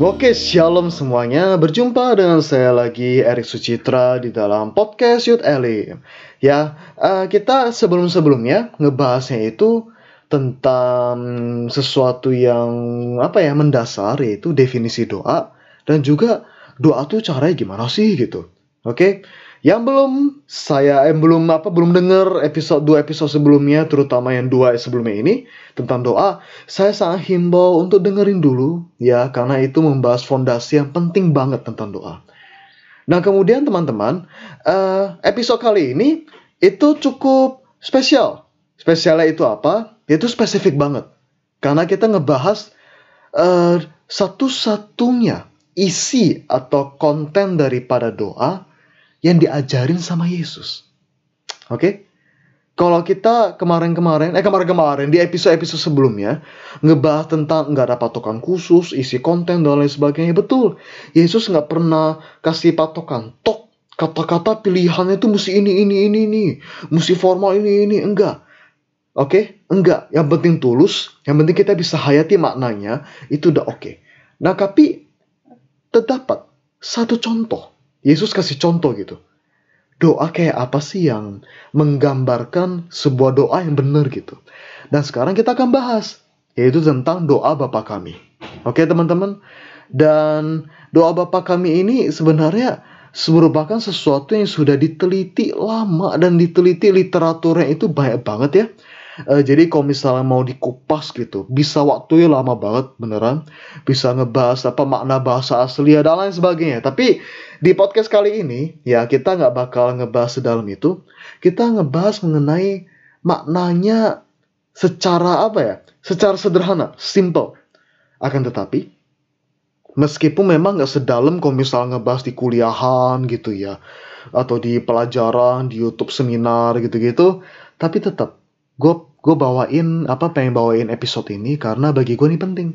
Oke, shalom semuanya. Berjumpa dengan saya lagi Erik Sucitra di dalam podcast Youth Alley. Ya, uh, kita sebelum-sebelumnya ngebahasnya itu tentang sesuatu yang apa ya mendasar yaitu definisi doa dan juga doa tuh caranya gimana sih gitu. Oke. Yang belum saya eh, belum apa belum dengar episode dua episode sebelumnya terutama yang dua sebelumnya ini tentang doa, saya sangat himbau untuk dengerin dulu ya karena itu membahas fondasi yang penting banget tentang doa. Nah, kemudian teman-teman, uh, episode kali ini itu cukup spesial. Spesialnya itu apa? Itu spesifik banget. Karena kita ngebahas uh, satu-satunya isi atau konten daripada doa yang diajarin sama Yesus. Oke? Okay? Kalau kita kemarin-kemarin, eh kemarin-kemarin di episode-episode sebelumnya ngebahas tentang nggak ada patokan khusus, isi konten dan lain sebagainya, betul. Yesus nggak pernah kasih patokan. Tok kata-kata pilihannya itu mesti ini, ini, ini, ini, mesti formal ini, ini, enggak. Oke, okay? enggak. Yang penting tulus, yang penting kita bisa hayati maknanya, itu udah oke. Okay. Nah, tapi terdapat satu contoh Yesus kasih contoh gitu. Doa kayak apa sih yang menggambarkan sebuah doa yang benar gitu. Dan sekarang kita akan bahas, yaitu tentang doa Bapa kami. Oke teman-teman? Dan doa Bapa kami ini sebenarnya merupakan sesuatu yang sudah diteliti lama dan diteliti literaturnya itu banyak banget ya Uh, jadi kalau misalnya mau dikupas gitu, bisa waktunya lama banget beneran. Bisa ngebahas apa makna bahasa asli dan lain sebagainya. Tapi di podcast kali ini ya kita nggak bakal ngebahas sedalam itu. Kita ngebahas mengenai maknanya secara apa ya? Secara sederhana, simple. Akan tetapi meskipun memang nggak sedalam kalau misalnya ngebahas di kuliahan gitu ya atau di pelajaran di YouTube seminar gitu-gitu tapi tetap gue gue bawain apa pengen bawain episode ini karena bagi gue ini penting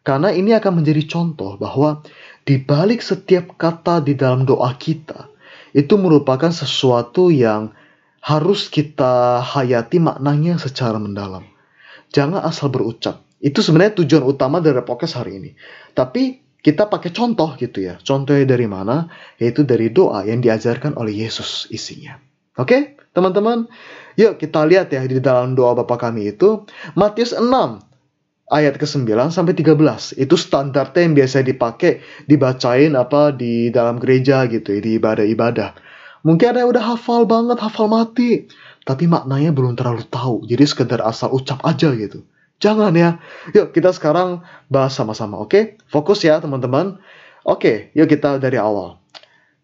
karena ini akan menjadi contoh bahwa di balik setiap kata di dalam doa kita itu merupakan sesuatu yang harus kita hayati maknanya secara mendalam. Jangan asal berucap. Itu sebenarnya tujuan utama dari podcast hari ini. Tapi kita pakai contoh gitu ya. Contohnya dari mana? Yaitu dari doa yang diajarkan oleh Yesus isinya. Oke, teman-teman? Yuk kita lihat ya di dalam doa Bapa kami itu Matius 6 ayat ke-9 sampai 13. Itu standarnya yang biasa dipakai dibacain apa di dalam gereja gitu ya, di ibadah-ibadah. Mungkin ada yang udah hafal banget, hafal mati, tapi maknanya belum terlalu tahu. Jadi sekedar asal ucap aja gitu. Jangan ya. Yuk kita sekarang bahas sama-sama, oke? Okay? Fokus ya teman-teman. Oke, okay, yuk kita dari awal.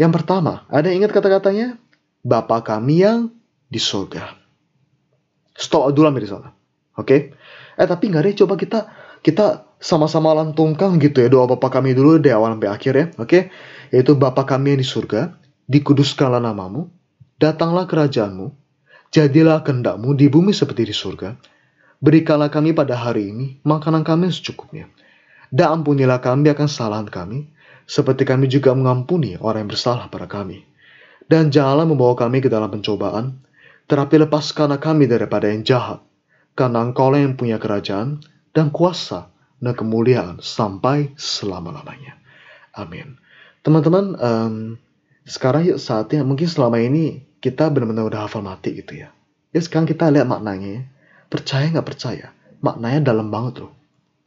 Yang pertama, ada yang ingat kata-katanya? Bapa kami yang di surga. Stop dulu di sana. Oke? Okay? Eh tapi nggak deh coba kita kita sama-sama lantungkan gitu ya doa Bapa kami dulu dari awal sampai akhir ya. Oke? Okay? Yaitu Bapa kami yang di surga, dikuduskanlah namamu, datanglah kerajaanmu, jadilah kehendakmu di bumi seperti di surga. Berikanlah kami pada hari ini makanan kami secukupnya. Dan ampunilah kami akan kesalahan kami, seperti kami juga mengampuni orang yang bersalah pada kami. Dan janganlah membawa kami ke dalam pencobaan, tetapi lepaskanlah kami daripada yang jahat, karena engkau yang punya kerajaan dan kuasa dan kemuliaan sampai selama-lamanya. Amin. Teman-teman, um, sekarang yuk saatnya mungkin selama ini kita benar-benar udah hafal mati gitu ya. Ya sekarang kita lihat maknanya. Percaya nggak percaya? Maknanya dalam banget loh.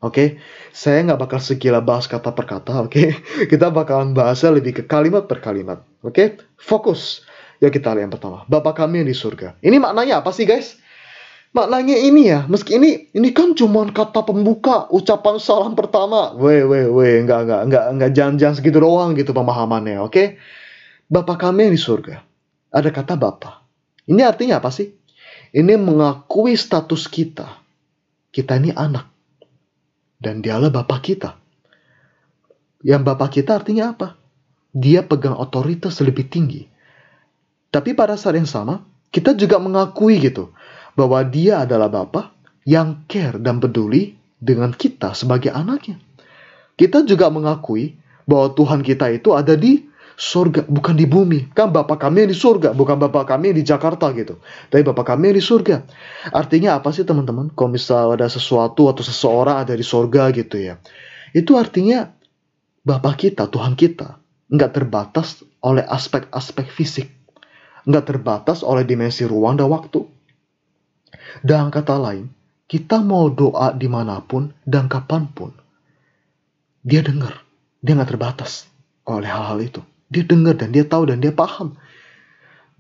Oke, okay? saya nggak bakal segila bahas kata per kata, oke? Okay? Kita bakalan bahasnya lebih ke kalimat per kalimat, oke? Okay? Fokus. Ya kita lihat yang pertama. Bapak kami yang di surga. Ini maknanya apa sih guys? Maknanya ini ya, meski ini ini kan cuma kata pembuka, ucapan salam pertama. Weh, weh, weh, enggak, enggak, enggak, enggak jangan-jangan segitu doang gitu pemahamannya, oke? Okay? Bapak kami yang di surga. Ada kata Bapak. Ini artinya apa sih? Ini mengakui status kita. Kita ini anak. Dan dialah Bapak kita. Yang Bapak kita artinya apa? Dia pegang otoritas lebih tinggi tapi pada saat yang sama, kita juga mengakui gitu bahwa dia adalah Bapa yang care dan peduli dengan kita sebagai anaknya. Kita juga mengakui bahwa Tuhan kita itu ada di surga, bukan di bumi. Kan Bapak kami yang di surga, bukan Bapak kami yang di Jakarta gitu. Tapi Bapak kami yang di surga. Artinya apa sih teman-teman? Kalau misal ada sesuatu atau seseorang ada di surga gitu ya. Itu artinya Bapak kita, Tuhan kita, nggak terbatas oleh aspek-aspek fisik. Nggak terbatas oleh dimensi ruang dan waktu. Dan kata lain, kita mau doa di mana pun dan kapan pun. Dia dengar. Dia nggak terbatas oleh hal-hal itu. Dia dengar dan dia tahu dan dia paham.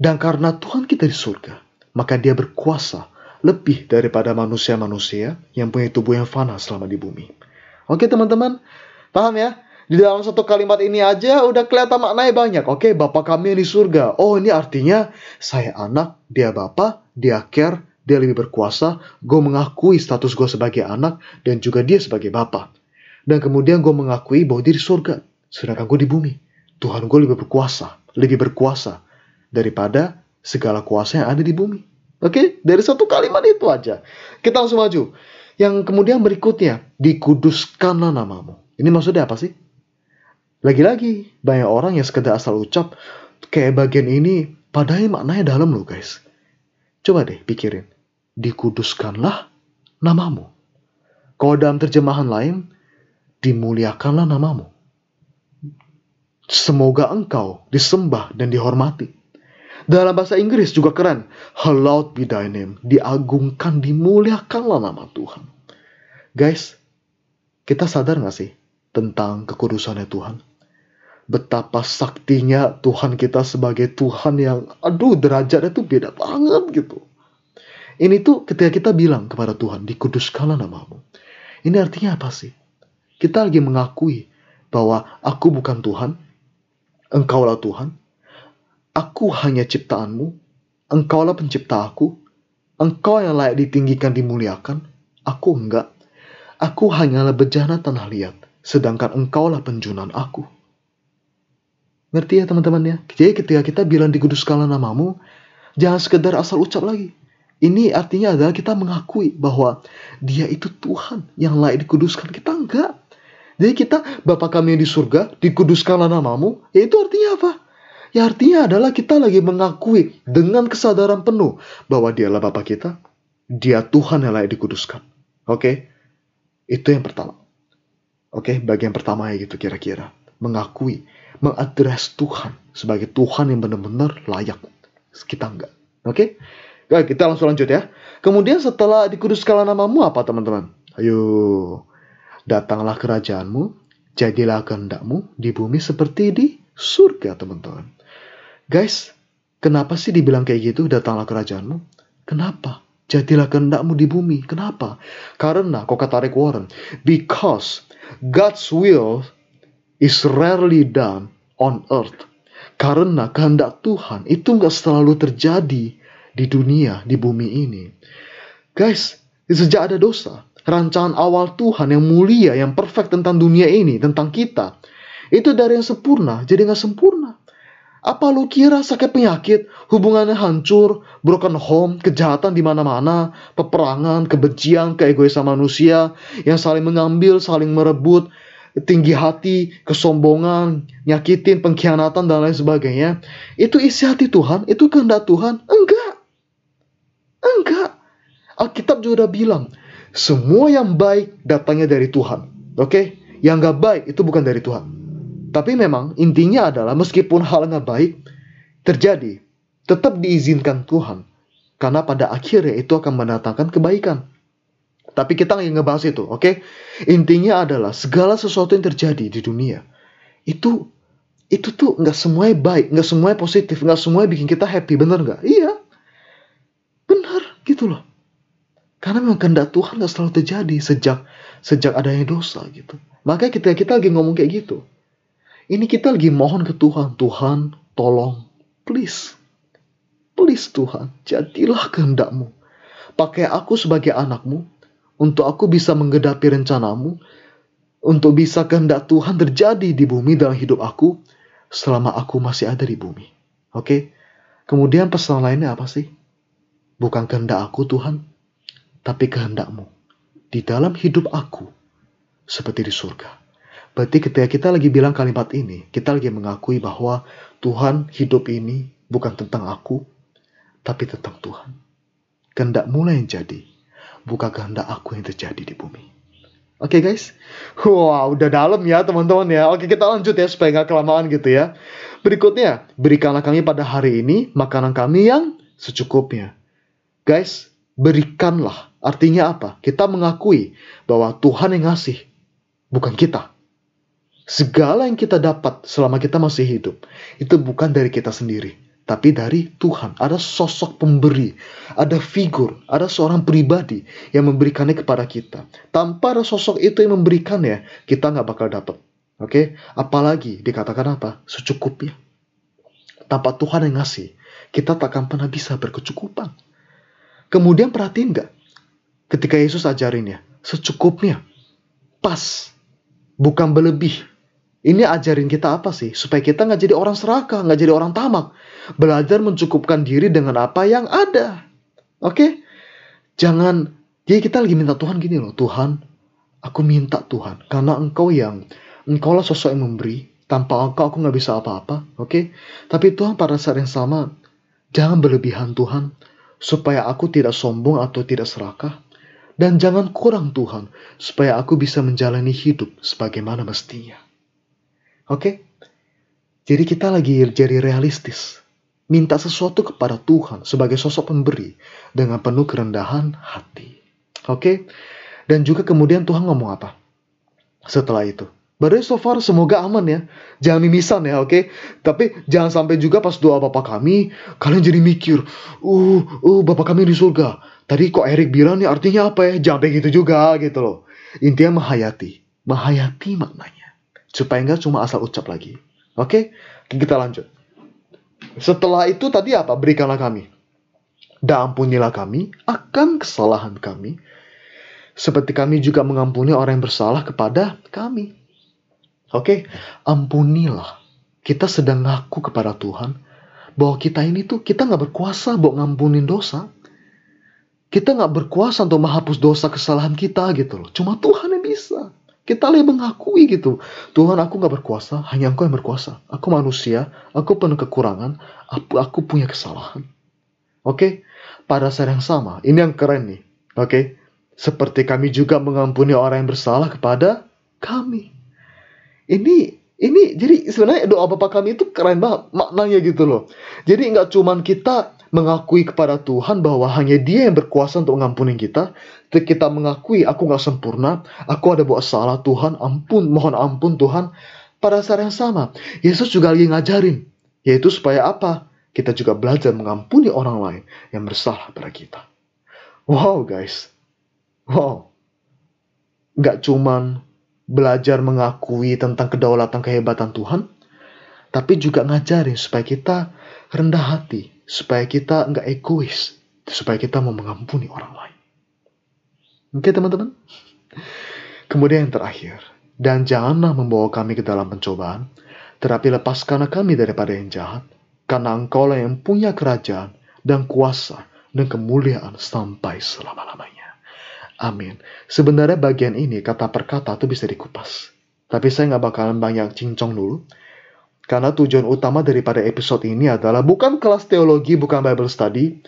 Dan karena Tuhan kita di surga, maka dia berkuasa lebih daripada manusia-manusia yang punya tubuh yang fana selama di bumi. Oke teman-teman, paham ya? Di dalam satu kalimat ini aja udah kelihatan maknanya banyak. Oke, Bapak kami yang di surga. Oh, ini artinya saya anak, dia Bapak, dia care, dia lebih berkuasa. Gue mengakui status gue sebagai anak dan juga dia sebagai Bapak. Dan kemudian gue mengakui bahwa dia di surga. Sedangkan gue di bumi. Tuhan gue lebih berkuasa. Lebih berkuasa daripada segala kuasa yang ada di bumi. Oke, dari satu kalimat itu aja. Kita langsung maju. Yang kemudian berikutnya, dikuduskanlah namamu. Ini maksudnya apa sih? Lagi-lagi, banyak orang yang sekedar asal ucap, kayak bagian ini, padahal maknanya dalam loh guys. Coba deh pikirin. Dikuduskanlah namamu. Kalau dalam terjemahan lain, dimuliakanlah namamu. Semoga engkau disembah dan dihormati. Dalam bahasa Inggris juga keren. Hallowed be thy name. Diagungkan, dimuliakanlah nama Tuhan. Guys, kita sadar gak sih tentang kekudusannya Tuhan? Betapa saktinya Tuhan kita sebagai Tuhan yang, aduh derajatnya tuh beda banget gitu. Ini tuh ketika kita bilang kepada Tuhan, dikuduskanlah namamu. Ini artinya apa sih? Kita lagi mengakui bahwa aku bukan Tuhan, engkaulah Tuhan, Aku hanya ciptaanmu, engkaulah pencipta aku, engkau yang layak ditinggikan dimuliakan, aku enggak. Aku hanyalah bejana tanah liat, sedangkan engkaulah penjunan aku. Ngerti ya teman-teman ya? Jadi ketika kita bilang diguduskanlah namamu, jangan sekedar asal ucap lagi. Ini artinya adalah kita mengakui bahwa dia itu Tuhan yang layak dikuduskan. Kita enggak. Jadi kita, Bapak kami yang di surga, dikuduskanlah namamu, ya itu artinya apa? Ya artinya adalah kita lagi mengakui dengan kesadaran penuh bahwa dialah Bapa kita, dia Tuhan yang layak dikuduskan. Oke? Itu yang pertama. Oke, bagian pertama ya gitu kira-kira. Mengakui, mengadres Tuhan sebagai Tuhan yang benar-benar layak. Kita enggak. Oke? Oke, kita langsung lanjut ya. Kemudian setelah dikuduskan namamu apa teman-teman? Ayo, datanglah kerajaanmu, jadilah kehendakmu di bumi seperti di surga teman-teman. Guys, kenapa sih dibilang kayak gitu datanglah kerajaanmu? Kenapa? Jadilah kehendakmu di bumi. Kenapa? Karena, kok kata Rick Warren, because God's will is rarely done on earth. Karena kehendak Tuhan itu nggak selalu terjadi di dunia, di bumi ini. Guys, sejak ada dosa, rancangan awal Tuhan yang mulia, yang perfect tentang dunia ini, tentang kita, itu dari yang sempurna jadi nggak sempurna. Apa lu kira sakit penyakit, hubungannya hancur, broken home, kejahatan di mana-mana, peperangan, kebencian, keegoisan manusia yang saling mengambil, saling merebut, tinggi hati, kesombongan, nyakitin, pengkhianatan dan lain sebagainya. Itu isi hati Tuhan, itu kehendak Tuhan? Enggak. Enggak. Alkitab juga udah bilang, semua yang baik datangnya dari Tuhan. Oke? Okay? Yang gak baik itu bukan dari Tuhan. Tapi memang intinya adalah meskipun hal nggak baik terjadi, tetap diizinkan Tuhan. Karena pada akhirnya itu akan mendatangkan kebaikan. Tapi kita nggak ngebahas itu, oke? Okay? Intinya adalah segala sesuatu yang terjadi di dunia itu itu tuh nggak semuanya baik, nggak semuanya positif, nggak semuanya bikin kita happy, bener nggak? Iya, benar gitu loh. Karena memang kehendak Tuhan nggak selalu terjadi sejak sejak adanya dosa gitu. Makanya kita kita lagi ngomong kayak gitu. Ini kita lagi mohon ke Tuhan. Tuhan, tolong. Please. Please Tuhan, jadilah kehendakmu. Pakai aku sebagai anakmu. Untuk aku bisa menggedapi rencanamu. Untuk bisa kehendak Tuhan terjadi di bumi dalam hidup aku. Selama aku masih ada di bumi. Oke? Okay? Kemudian pesan lainnya apa sih? Bukan kehendak aku Tuhan. Tapi kehendakmu. Di dalam hidup aku. Seperti di surga. Berarti ketika kita lagi bilang kalimat ini, kita lagi mengakui bahwa Tuhan hidup ini bukan tentang aku, tapi tentang Tuhan. Kehendak mulai yang jadi, bukan kehendak aku yang terjadi di bumi. Oke okay, guys? Wow, udah dalam ya teman-teman ya. Oke kita lanjut ya supaya nggak kelamaan gitu ya. Berikutnya, berikanlah kami pada hari ini makanan kami yang secukupnya. Guys, berikanlah. Artinya apa? Kita mengakui bahwa Tuhan yang ngasih, bukan kita. Segala yang kita dapat selama kita masih hidup, itu bukan dari kita sendiri tapi dari Tuhan. Ada sosok pemberi, ada figur, ada seorang pribadi yang memberikannya kepada kita. Tanpa ada sosok itu yang memberikannya, kita nggak bakal dapat. Oke, okay? apalagi dikatakan apa? Secukupnya. Tanpa Tuhan yang ngasih, kita tak akan pernah bisa berkecukupan. Kemudian perhatiin nggak? Ketika Yesus ajarin ya, secukupnya, pas, bukan berlebih. Ini ajarin kita apa sih? Supaya kita nggak jadi orang serakah, nggak jadi orang tamak. Belajar mencukupkan diri dengan apa yang ada. Oke? Okay? Jangan, jadi kita lagi minta Tuhan gini loh. Tuhan, aku minta Tuhan. Karena engkau yang, engkau lah sosok yang memberi. Tanpa engkau aku nggak bisa apa-apa. Oke? Okay? Tapi Tuhan pada saat yang sama, jangan berlebihan Tuhan. Supaya aku tidak sombong atau tidak serakah. Dan jangan kurang Tuhan, supaya aku bisa menjalani hidup sebagaimana mestinya. Oke? Jadi kita lagi jadi realistis. Minta sesuatu kepada Tuhan sebagai sosok pemberi dengan penuh kerendahan hati. Oke? Dan juga kemudian Tuhan ngomong apa? Setelah itu. Berarti so far semoga aman ya. Jangan mimisan ya, oke? Okay? Tapi jangan sampai juga pas doa Bapak kami, kalian jadi mikir, uh, uh, Bapak kami di surga. Tadi kok Erik bilang nih artinya apa ya? Jangan begitu juga gitu loh. Intinya menghayati. Menghayati maknanya supaya nggak cuma asal ucap lagi. Oke, kita lanjut. Setelah itu tadi apa? Berikanlah kami. Dan ampunilah kami akan kesalahan kami. Seperti kami juga mengampuni orang yang bersalah kepada kami. Oke, ampunilah. Kita sedang ngaku kepada Tuhan bahwa kita ini tuh kita nggak berkuasa buat ngampunin dosa. Kita nggak berkuasa untuk menghapus dosa kesalahan kita gitu loh. Cuma Tuhan yang bisa. Kita lebih mengakui gitu. Tuhan aku gak berkuasa, hanya engkau yang berkuasa. Aku manusia, aku penuh kekurangan, aku, aku punya kesalahan. Oke? Okay? Pada saat yang sama, ini yang keren nih. Oke? Okay? Seperti kami juga mengampuni orang yang bersalah kepada kami. Ini ini jadi sebenarnya doa Bapak kami itu keren banget maknanya gitu loh. Jadi nggak cuman kita mengakui kepada Tuhan bahwa hanya Dia yang berkuasa untuk mengampuni kita, kita mengakui aku nggak sempurna, aku ada buat salah Tuhan, ampun, mohon ampun Tuhan. Pada saat yang sama, Yesus juga lagi ngajarin, yaitu supaya apa? Kita juga belajar mengampuni orang lain yang bersalah pada kita. Wow guys, wow. Gak cuman belajar mengakui tentang kedaulatan kehebatan Tuhan, tapi juga ngajarin supaya kita rendah hati, supaya kita nggak egois, supaya kita mau mengampuni orang lain. Oke teman-teman? Kemudian yang terakhir, dan janganlah membawa kami ke dalam pencobaan, tetapi lepaskanlah kami daripada yang jahat, karena engkau lah yang punya kerajaan dan kuasa dan kemuliaan sampai selama-lamanya. Amin. Sebenarnya bagian ini kata per kata itu bisa dikupas. Tapi saya nggak bakalan banyak cincong dulu. Karena tujuan utama daripada episode ini adalah bukan kelas teologi, bukan Bible study,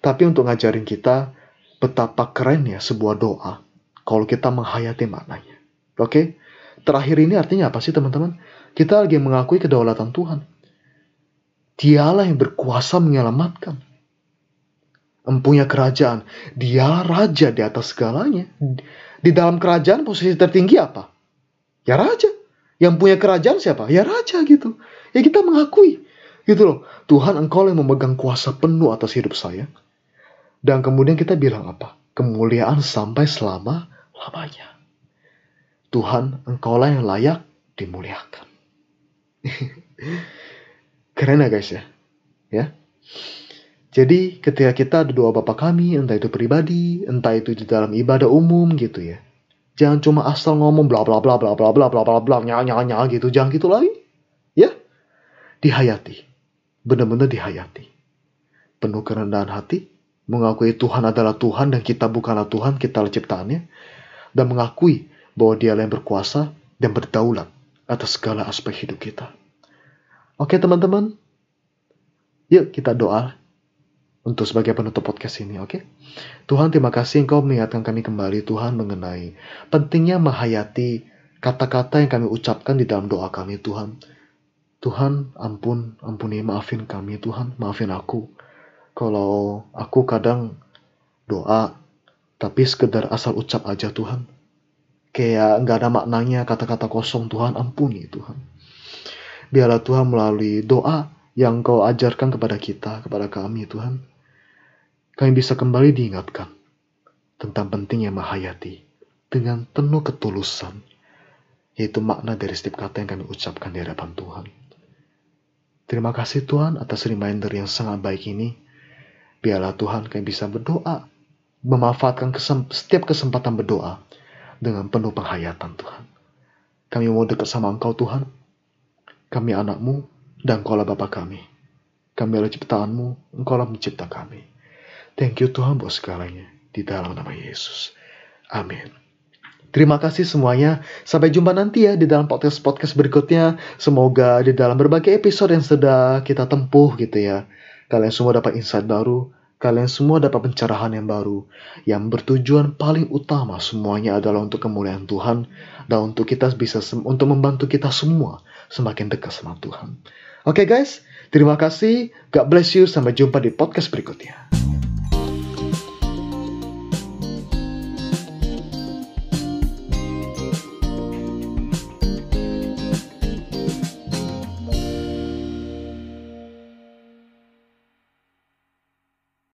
tapi untuk ngajarin kita betapa kerennya sebuah doa kalau kita menghayati maknanya. Oke? Terakhir ini artinya apa sih teman-teman? Kita lagi mengakui kedaulatan Tuhan. Dialah yang berkuasa menyelamatkan. Empunya kerajaan. Dia raja di atas segalanya. Di dalam kerajaan posisi tertinggi apa? Ya raja. Yang punya kerajaan siapa? Ya raja gitu. Ya kita mengakui. Gitu loh. Tuhan engkau yang memegang kuasa penuh atas hidup saya. Dan kemudian kita bilang apa? Kemuliaan sampai selama-lamanya. Tuhan engkau lah yang layak dimuliakan. Keren ya guys ya. Ya. Jadi ketika kita ada doa Bapa kami, entah itu pribadi, entah itu di dalam ibadah umum gitu ya. Jangan cuma asal ngomong bla bla bla bla bla bla bla bla bla nya nya nya gitu. Jangan gitu lagi. Ya. Dihayati. Benar-benar dihayati. Penuh kerendahan hati, mengakui Tuhan adalah Tuhan dan kita bukanlah Tuhan, kita adalah ciptaannya dan mengakui bahwa Dia yang berkuasa dan berdaulat atas segala aspek hidup kita. Oke, teman-teman. Yuk kita doa. Untuk sebagai penutup podcast ini, oke? Okay? Tuhan, terima kasih Engkau mengingatkan kami kembali, Tuhan, mengenai pentingnya menghayati kata-kata yang kami ucapkan di dalam doa kami, Tuhan. Tuhan, ampun, ampuni, maafin kami, Tuhan, maafin aku. Kalau aku kadang doa, tapi sekedar asal ucap aja, Tuhan. Kayak nggak ada maknanya kata-kata kosong, Tuhan, ampuni, Tuhan. Biarlah Tuhan melalui doa yang kau ajarkan kepada kita, kepada kami, Tuhan kami bisa kembali diingatkan tentang pentingnya menghayati dengan penuh ketulusan, yaitu makna dari setiap kata yang kami ucapkan di hadapan Tuhan. Terima kasih Tuhan atas reminder yang sangat baik ini. Biarlah Tuhan kami bisa berdoa, memanfaatkan kesem setiap kesempatan berdoa dengan penuh penghayatan Tuhan. Kami mau dekat sama Engkau Tuhan. Kami anakmu dan Engkau lah Bapa kami. Kami adalah ciptaanmu, Engkau lah mencipta kami. Thank you Tuhan buat segalanya. Di dalam nama Yesus. Amin. Terima kasih semuanya. Sampai jumpa nanti ya di dalam podcast-podcast berikutnya. Semoga di dalam berbagai episode yang sudah kita tempuh gitu ya. Kalian semua dapat insight baru. Kalian semua dapat pencerahan yang baru. Yang bertujuan paling utama semuanya adalah untuk kemuliaan Tuhan. Dan untuk kita bisa, untuk membantu kita semua semakin dekat sama Tuhan. Oke okay, guys, terima kasih. God bless you. Sampai jumpa di podcast berikutnya.